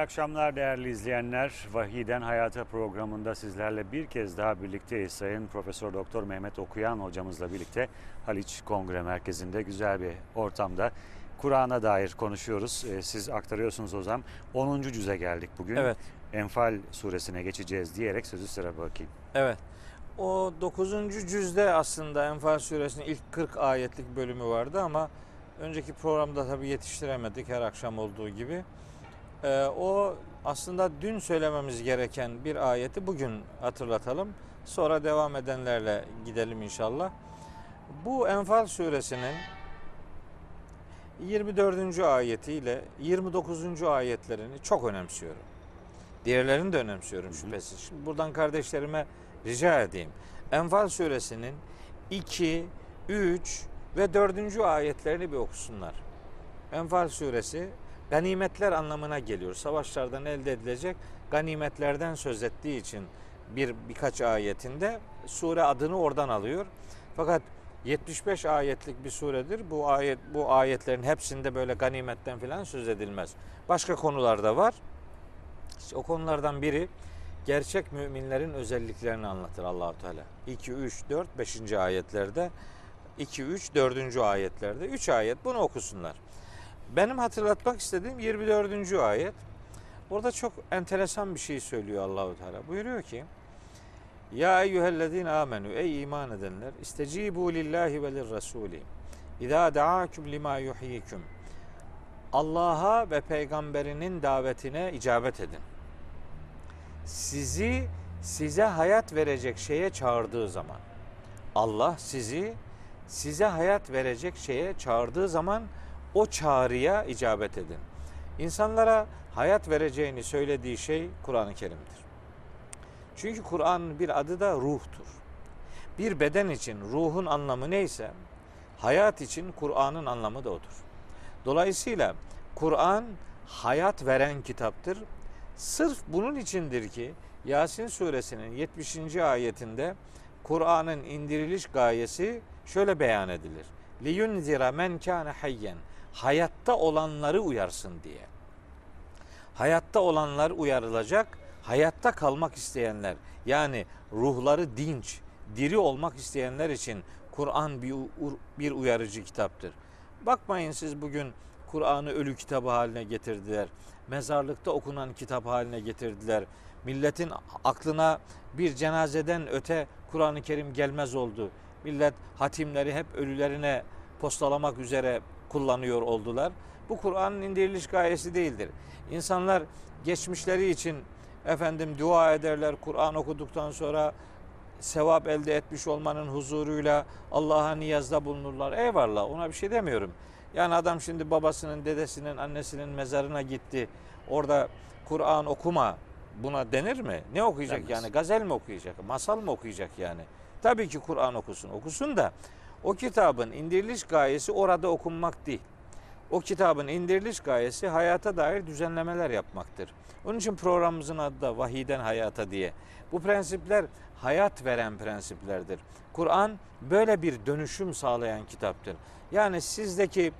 akşamlar değerli izleyenler. Vahiden Hayata programında sizlerle bir kez daha birlikteyiz. Sayın Profesör Doktor Mehmet Okuyan hocamızla birlikte Haliç Kongre Merkezi'nde güzel bir ortamda Kur'an'a dair konuşuyoruz. Ee, Siz aktarıyorsunuz hocam. 10. cüze geldik bugün. Evet, Enfal suresine geçeceğiz diyerek sözü sıra bakayım. evet. O 9. cüzde aslında Enfal suresinin ilk 40 ayetlik bölümü vardı ama önceki programda tabii yetiştiremedik her akşam olduğu gibi. Ee, o aslında dün söylememiz gereken bir ayeti bugün hatırlatalım. Sonra devam edenlerle gidelim inşallah. Bu Enfal suresinin 24. ayetiyle 29. ayetlerini çok önemsiyorum. Diğerlerini de önemsiyorum şüphesiz. Şimdi buradan kardeşlerime rica edeyim. Enfal suresinin 2, 3 ve 4. ayetlerini bir okusunlar. Enfal suresi ganimetler anlamına geliyor. Savaşlardan elde edilecek ganimetlerden söz ettiği için bir birkaç ayetinde sure adını oradan alıyor. Fakat 75 ayetlik bir suredir. Bu ayet bu ayetlerin hepsinde böyle ganimetten filan söz edilmez. Başka konular da var. İşte o konulardan biri gerçek müminlerin özelliklerini anlatır Allahu Teala. 2 3 4 5. ayetlerde 2 3 4. ayetlerde 3 ayet bunu okusunlar. Benim hatırlatmak istediğim 24. ayet. Orada çok enteresan bir şey söylüyor Allahu Teala. Buyuruyor ki: Ya eyyühellezine amenu ey iman edenler istecibu lillahi ve lirrasuli İza da'akum lima yuhyikum Allah'a ve peygamberinin davetine icabet edin. Sizi size hayat verecek şeye çağırdığı zaman Allah sizi size hayat verecek şeye çağırdığı zaman o çağrıya icabet edin. İnsanlara hayat vereceğini söylediği şey Kur'an-ı Kerim'dir. Çünkü Kur'an'ın bir adı da ruhtur. Bir beden için ruhun anlamı neyse hayat için Kur'an'ın anlamı da odur. Dolayısıyla Kur'an hayat veren kitaptır. Sırf bunun içindir ki Yasin suresinin 70. ayetinde Kur'an'ın indiriliş gayesi şöyle beyan edilir. Liyunzira men kana hayyen. Hayatta olanları uyarsın diye. Hayatta olanlar uyarılacak, hayatta kalmak isteyenler yani ruhları dinç, diri olmak isteyenler için Kur'an bir, bir uyarıcı kitaptır. Bakmayın siz bugün Kur'an'ı ölü kitabı haline getirdiler. Mezarlıkta okunan kitap haline getirdiler. Milletin aklına bir cenazeden öte Kur'an-ı Kerim gelmez oldu. Millet hatimleri hep ölülerine postalamak üzere kullanıyor oldular. Bu Kur'an'ın indiriliş gayesi değildir. İnsanlar geçmişleri için efendim dua ederler. Kur'an okuduktan sonra sevap elde etmiş olmanın huzuruyla Allah'a niyazda bulunurlar. Eyvallah ona bir şey demiyorum. Yani adam şimdi babasının, dedesinin, annesinin mezarına gitti. Orada Kur'an okuma buna denir mi? Ne okuyacak Denmez. yani? Gazel mi okuyacak? Masal mı okuyacak yani? Tabii ki Kur'an okusun. Okusun da o kitabın indiriliş gayesi orada okunmak değil. O kitabın indiriliş gayesi hayata dair düzenlemeler yapmaktır. Onun için programımızın adı da Vahiden Hayata diye. Bu prensipler hayat veren prensiplerdir. Kur'an böyle bir dönüşüm sağlayan kitaptır. Yani sizdeki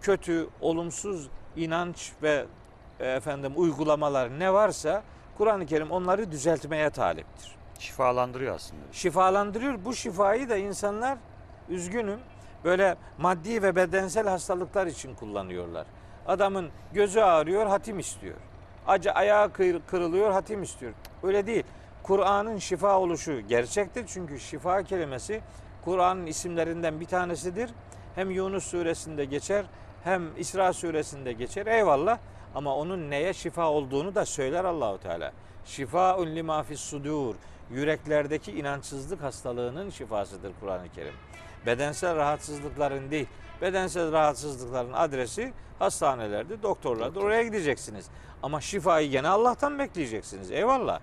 kötü, olumsuz inanç ve e, efendim uygulamalar ne varsa Kur'an-ı Kerim onları düzeltmeye taliptir. Şifalandırıyor aslında. Şifalandırıyor. Bu şifayı da insanlar üzgünüm böyle maddi ve bedensel hastalıklar için kullanıyorlar. Adamın gözü ağrıyor, hatim istiyor. Acı ayağı kır- kırılıyor, hatim istiyor. Öyle değil. Kur'an'ın şifa oluşu gerçektir. Çünkü şifa kelimesi Kur'an'ın isimlerinden bir tanesidir. Hem Yunus suresinde geçer, hem İsra suresinde geçer. Eyvallah. Ama onun neye şifa olduğunu da söyler Allahu Teala. Şifaun lima fis sudur. Yüreklerdeki inançsızlık hastalığının şifasıdır Kur'an-ı Kerim. Bedensel rahatsızlıkların değil, bedensel rahatsızlıkların adresi hastanelerde, doktorlarda oraya gideceksiniz. Ama şifayı gene Allah'tan bekleyeceksiniz. Eyvallah.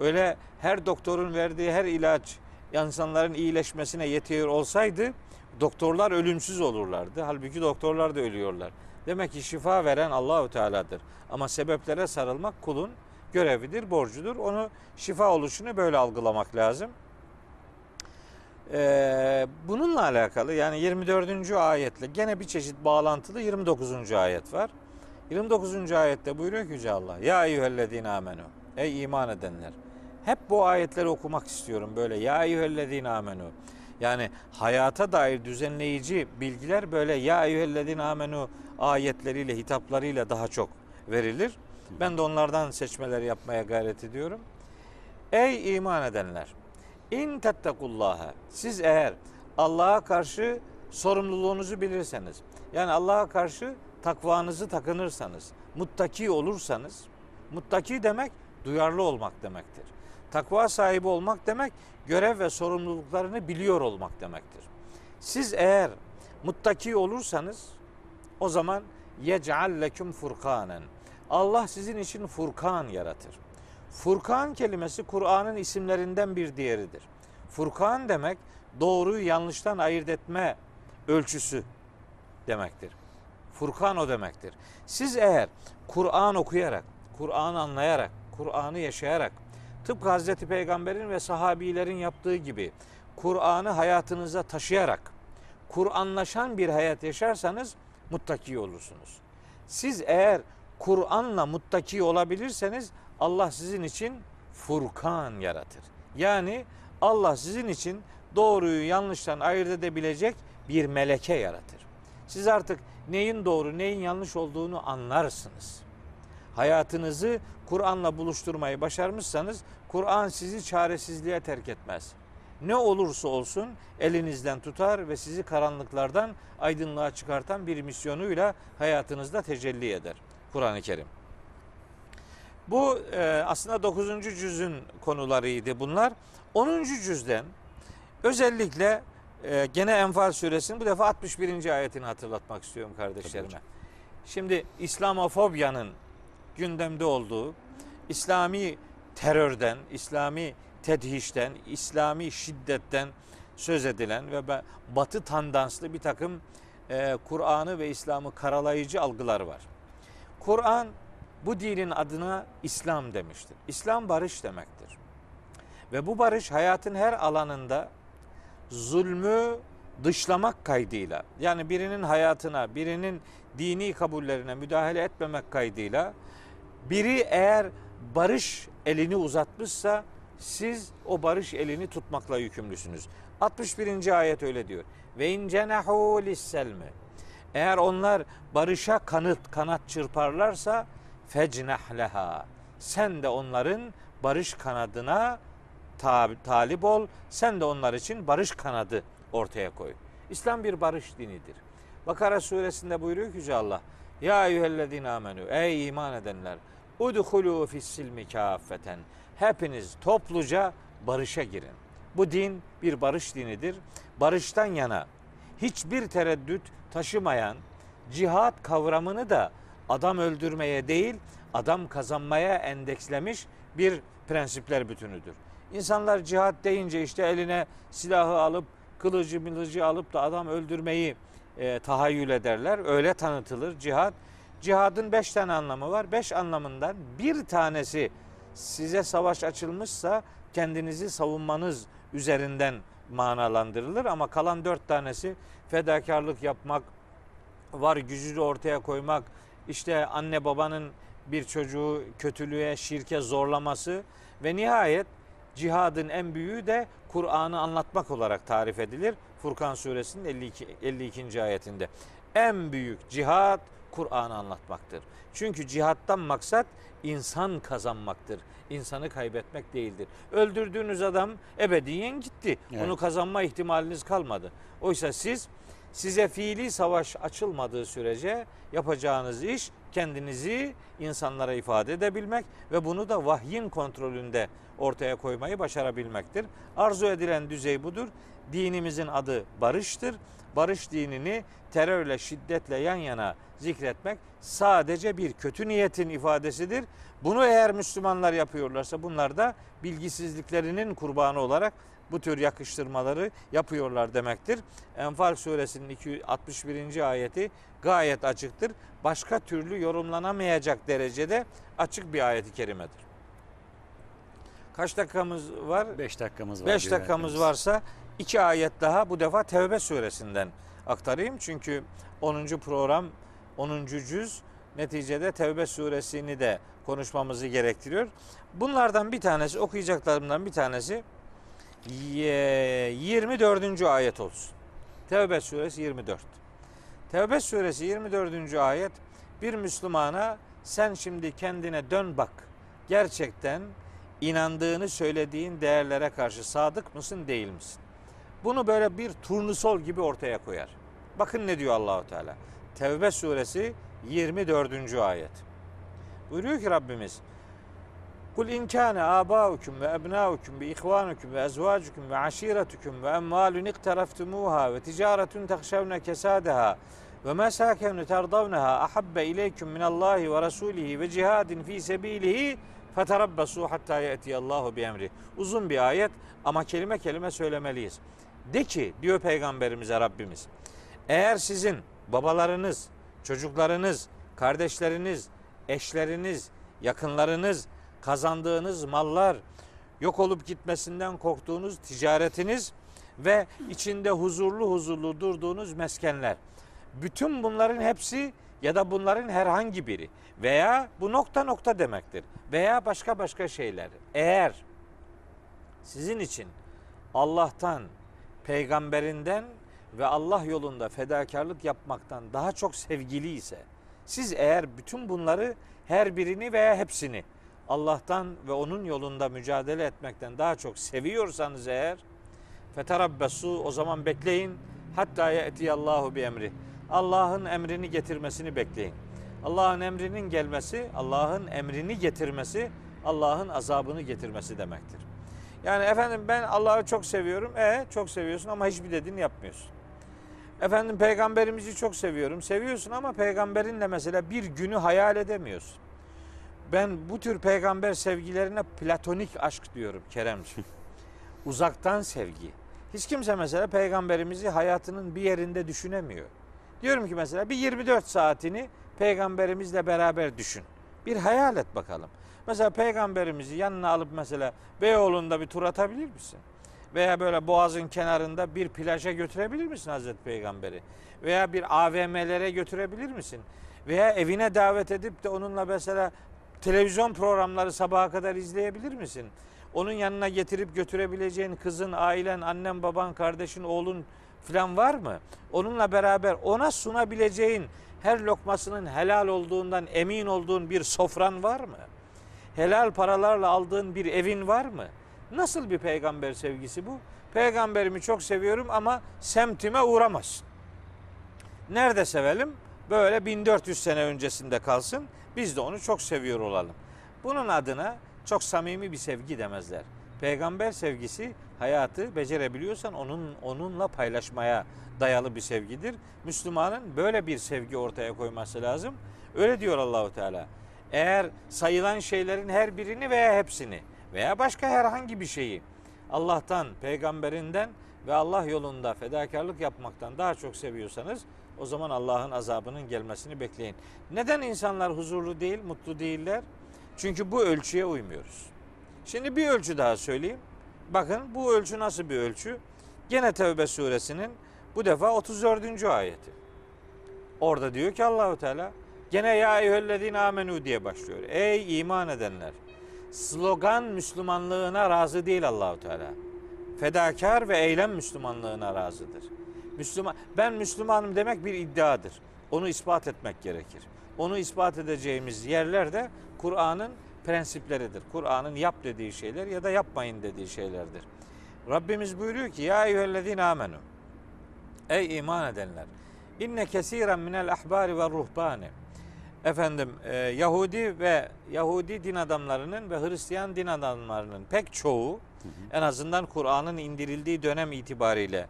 Öyle her doktorun verdiği her ilaç insanların iyileşmesine yetiyor olsaydı doktorlar ölümsüz olurlardı. Halbuki doktorlar da ölüyorlar. Demek ki şifa veren Allahu Teala'dır. Ama sebeplere sarılmak kulun görevidir, borcudur. Onu şifa oluşunu böyle algılamak lazım. Ee, bununla alakalı yani 24. ayetle gene bir çeşit bağlantılı 29. ayet var. 29. ayette buyuruyor ki Yüce Allah. Ya eyyühellezine amenu. Ey iman edenler. Hep bu ayetleri okumak istiyorum böyle. Ya eyyühellezine amenu. Yani hayata dair düzenleyici bilgiler böyle ya eyyühellezine amenu ayetleriyle, hitaplarıyla daha çok verilir. Ben de onlardan seçmeler yapmaya gayret ediyorum. Ey iman edenler! İn tettekullaha. Siz eğer Allah'a karşı sorumluluğunuzu bilirseniz, yani Allah'a karşı takvanızı takınırsanız, muttaki olursanız, muttaki demek duyarlı olmak demektir. Takva sahibi olmak demek görev ve sorumluluklarını biliyor olmak demektir. Siz eğer muttaki olursanız o zaman yec'al leküm furkanen. Allah sizin için Furkan yaratır. Furkan kelimesi Kur'an'ın isimlerinden bir diğeridir. Furkan demek doğruyu yanlıştan ayırt etme ölçüsü demektir. Furkan o demektir. Siz eğer Kur'an okuyarak, Kur'an anlayarak, Kur'an'ı yaşayarak tıpkı Hazreti Peygamber'in ve sahabilerin yaptığı gibi Kur'an'ı hayatınıza taşıyarak Kur'anlaşan bir hayat yaşarsanız muttaki olursunuz. Siz eğer Kur'an'la muttaki olabilirseniz Allah sizin için Furkan yaratır. Yani Allah sizin için doğruyu yanlıştan ayırt edebilecek bir meleke yaratır. Siz artık neyin doğru, neyin yanlış olduğunu anlarsınız. Hayatınızı Kur'an'la buluşturmayı başarmışsanız Kur'an sizi çaresizliğe terk etmez. Ne olursa olsun elinizden tutar ve sizi karanlıklardan aydınlığa çıkartan bir misyonuyla hayatınızda tecelli eder. Kur'an-ı Kerim. Bu e, aslında 9. cüzün konularıydı bunlar. 10. cüzden özellikle e, gene Enfal suresinin bu defa 61. ayetini hatırlatmak istiyorum kardeşlerime. Şimdi İslamofobyanın gündemde olduğu, İslami terörden, İslami tedhişten, İslami şiddetten söz edilen ve batı tandanslı bir takım e, Kur'an'ı ve İslam'ı karalayıcı algılar var. Kur'an bu dinin adına İslam demiştir. İslam barış demektir. Ve bu barış hayatın her alanında zulmü dışlamak kaydıyla yani birinin hayatına, birinin dini kabullerine müdahale etmemek kaydıyla biri eğer barış elini uzatmışsa siz o barış elini tutmakla yükümlüsünüz. 61. ayet öyle diyor. Ve in cenahu lisselmi. Eğer onlar barışa kanıt kanat çırparlarsa fecnah leha. Sen de onların barış kanadına talip ol. Sen de onlar için barış kanadı ortaya koy. İslam bir barış dinidir. Bakara suresinde buyuruyor ki Yüce Allah. Ya eyyühellezine amenü. Ey iman edenler. Udhulu fissilmi kâffeten. Hepiniz topluca barışa girin. Bu din bir barış dinidir. Barıştan yana hiçbir tereddüt taşımayan cihat kavramını da adam öldürmeye değil, adam kazanmaya endekslemiş bir prensipler bütünüdür. İnsanlar cihat deyince işte eline silahı alıp kılıcı milıcı alıp da adam öldürmeyi e, tahayyül ederler. Öyle tanıtılır cihat. Cihadın beş tane anlamı var. Beş anlamından bir tanesi size savaş açılmışsa kendinizi savunmanız üzerinden manalandırılır ama kalan dört tanesi fedakarlık yapmak, var gücünü ortaya koymak, işte anne babanın bir çocuğu kötülüğe, şirke zorlaması ve nihayet cihadın en büyüğü de Kur'an'ı anlatmak olarak tarif edilir. Furkan suresinin 52, 52. ayetinde. En büyük cihat Kur'an'ı anlatmaktır. Çünkü cihattan maksat insan kazanmaktır. İnsanı kaybetmek değildir. Öldürdüğünüz adam ebediyen gitti. Evet. Onu kazanma ihtimaliniz kalmadı. Oysa siz size fiili savaş açılmadığı sürece yapacağınız iş kendinizi insanlara ifade edebilmek ve bunu da vahyin kontrolünde ortaya koymayı başarabilmektir. Arzu edilen düzey budur. Dinimizin adı barıştır. Barış dinini terörle, şiddetle yan yana zikretmek sadece bir kötü niyetin ifadesidir. Bunu eğer Müslümanlar yapıyorlarsa bunlar da bilgisizliklerinin kurbanı olarak bu tür yakıştırmaları yapıyorlar demektir. Enfal suresinin 261. ayeti gayet açıktır. Başka türlü yorumlanamayacak derecede açık bir ayeti kerimedir. Kaç dakikamız var? 5 dakikamız var. 5 dakikamız varsa iki ayet daha bu defa Tevbe suresinden aktarayım. Çünkü 10. program 10. cüz neticede Tevbe suresini de konuşmamızı gerektiriyor. Bunlardan bir tanesi okuyacaklarımdan bir tanesi 24. ayet olsun. Tevbe suresi 24. Tevbe suresi 24. ayet bir Müslümana sen şimdi kendine dön bak. Gerçekten inandığını söylediğin değerlere karşı sadık mısın değil misin? Bunu böyle bir turnusol gibi ortaya koyar. Bakın ne diyor Allahu Teala. Tevbe suresi 24. ayet. Buyuruyor ki Rabbimiz Kul in kana abaukum ve ebnaukum ve ihvanukum ve ezvacukum ve aşiretukum ve emvalun iktaraftumuha ve ticaretun tahşavne kesadaha ve mesakenu terdavneha ahabbe ileyküm minallahi ve rasulihi ve cihadin fi sebilihi feterabbasu hatta ye'tiyallahu bi emri. Uzun bir ayet ama kelime kelime söylemeliyiz. De ki diyor peygamberimize Rabbimiz. Eğer sizin babalarınız, çocuklarınız, kardeşleriniz, eşleriniz, yakınlarınız, kazandığınız mallar, yok olup gitmesinden korktuğunuz ticaretiniz ve içinde huzurlu huzurlu durduğunuz meskenler. Bütün bunların hepsi ya da bunların herhangi biri veya bu nokta nokta demektir veya başka başka şeyler. Eğer sizin için Allah'tan, peygamberinden ve Allah yolunda fedakarlık yapmaktan daha çok sevgili ise siz eğer bütün bunları her birini veya hepsini Allah'tan ve onun yolunda mücadele etmekten daha çok seviyorsanız eğer feterabbesu o zaman bekleyin hatta ye'tiyallahu bi emri. Allah'ın emrini getirmesini bekleyin. Allah'ın emrinin gelmesi, Allah'ın emrini getirmesi, Allah'ın azabını getirmesi demektir. Yani efendim ben Allah'ı çok seviyorum. E çok seviyorsun ama hiçbir dediğini yapmıyorsun. Efendim peygamberimizi çok seviyorum. Seviyorsun ama peygamberinle mesela bir günü hayal edemiyorsun. Ben bu tür peygamber sevgilerine platonik aşk diyorum Keremciğim. Uzaktan sevgi. Hiç kimse mesela peygamberimizi hayatının bir yerinde düşünemiyor. Diyorum ki mesela bir 24 saatini peygamberimizle beraber düşün. Bir hayal et bakalım. Mesela peygamberimizi yanına alıp mesela Beyoğlu'nda bir tur atabilir misin? Veya böyle boğazın kenarında bir plaja götürebilir misin Hazreti Peygamberi? Veya bir AVM'lere götürebilir misin? Veya evine davet edip de onunla mesela televizyon programları sabaha kadar izleyebilir misin? Onun yanına getirip götürebileceğin kızın, ailen, annen, baban, kardeşin, oğlun falan var mı? Onunla beraber ona sunabileceğin her lokmasının helal olduğundan emin olduğun bir sofran var mı? Helal paralarla aldığın bir evin var mı? Nasıl bir peygamber sevgisi bu? Peygamberimi çok seviyorum ama semtime uğramaz. Nerede sevelim? Böyle 1400 sene öncesinde kalsın. Biz de onu çok seviyor olalım. Bunun adına çok samimi bir sevgi demezler. Peygamber sevgisi hayatı becerebiliyorsan onun onunla paylaşmaya dayalı bir sevgidir. Müslümanın böyle bir sevgi ortaya koyması lazım. Öyle diyor Allahu Teala. Eğer sayılan şeylerin her birini veya hepsini veya başka herhangi bir şeyi Allah'tan, peygamberinden ve Allah yolunda fedakarlık yapmaktan daha çok seviyorsanız o zaman Allah'ın azabının gelmesini bekleyin. Neden insanlar huzurlu değil, mutlu değiller? Çünkü bu ölçüye uymuyoruz. Şimdi bir ölçü daha söyleyeyim. Bakın bu ölçü nasıl bir ölçü? Gene Tevbe suresinin bu defa 34. ayeti. Orada diyor ki Allahu Teala gene ya eyyühellezine amenu diye başlıyor. Ey iman edenler. Slogan Müslümanlığına razı değil Allahu Teala. Fedakar ve eylem Müslümanlığına razıdır. Müslüman ben Müslümanım demek bir iddiadır. Onu ispat etmek gerekir. Onu ispat edeceğimiz yerler de Kur'an'ın prensipleridir. Kur'an'ın yap dediği şeyler ya da yapmayın dediği şeylerdir. Rabbimiz buyuruyor ki ya eyyühellezine amenu. Ey iman edenler. İnne kesiren minel ahbari ve ruhbani. Efendim e, Yahudi ve Yahudi din adamlarının ve Hristiyan din adamlarının pek çoğu en azından Kur'an'ın indirildiği dönem itibariyle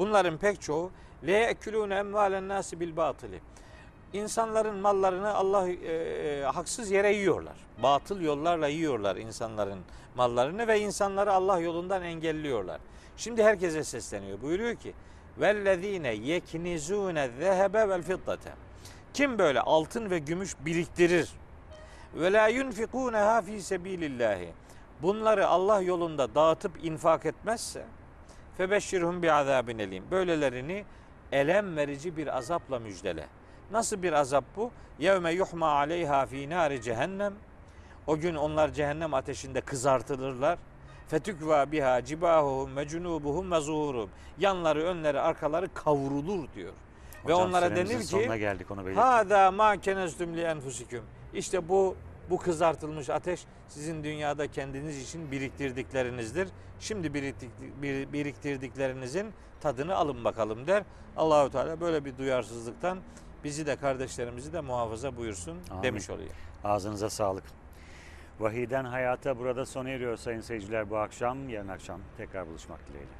bunların pek çoğu le ekulune emvalen nasi bil batili. İnsanların mallarını Allah e, e, haksız yere yiyorlar. Batıl yollarla yiyorlar insanların mallarını ve insanları Allah yolundan engelliyorlar. Şimdi herkese sesleniyor. Buyuruyor ki vellezine yeknizune zehebe vel fiddate. Kim böyle altın ve gümüş biriktirir ve la yunfikuneha fi sebilillahi. Bunları Allah yolunda dağıtıp infak etmezse febeşşirhum bi azabin elim. Böylelerini elem verici bir azapla müjdele. Nasıl bir azap bu? Yevme yuhma aleyha fi nari cehennem. O gün onlar cehennem ateşinde kızartılırlar. Fetükva biha cibahuhum ve cunubuhum ve zuhurum. Yanları, önleri, arkaları kavrulur diyor. ve Hocam, onlara süremizin denir ki geldik onu. Hada ma keneztum li enfusikum. İşte bu bu kızartılmış ateş sizin dünyada kendiniz için biriktirdiklerinizdir. Şimdi biriktirdiklerinizin tadını alın bakalım der. Allahu Teala böyle bir duyarsızlıktan bizi de kardeşlerimizi de muhafaza buyursun Amin. demiş oluyor. Ağzınıza sağlık. Vahiden Hayata burada sona eriyor sayın seyirciler bu akşam. Yarın akşam tekrar buluşmak dileğiyle.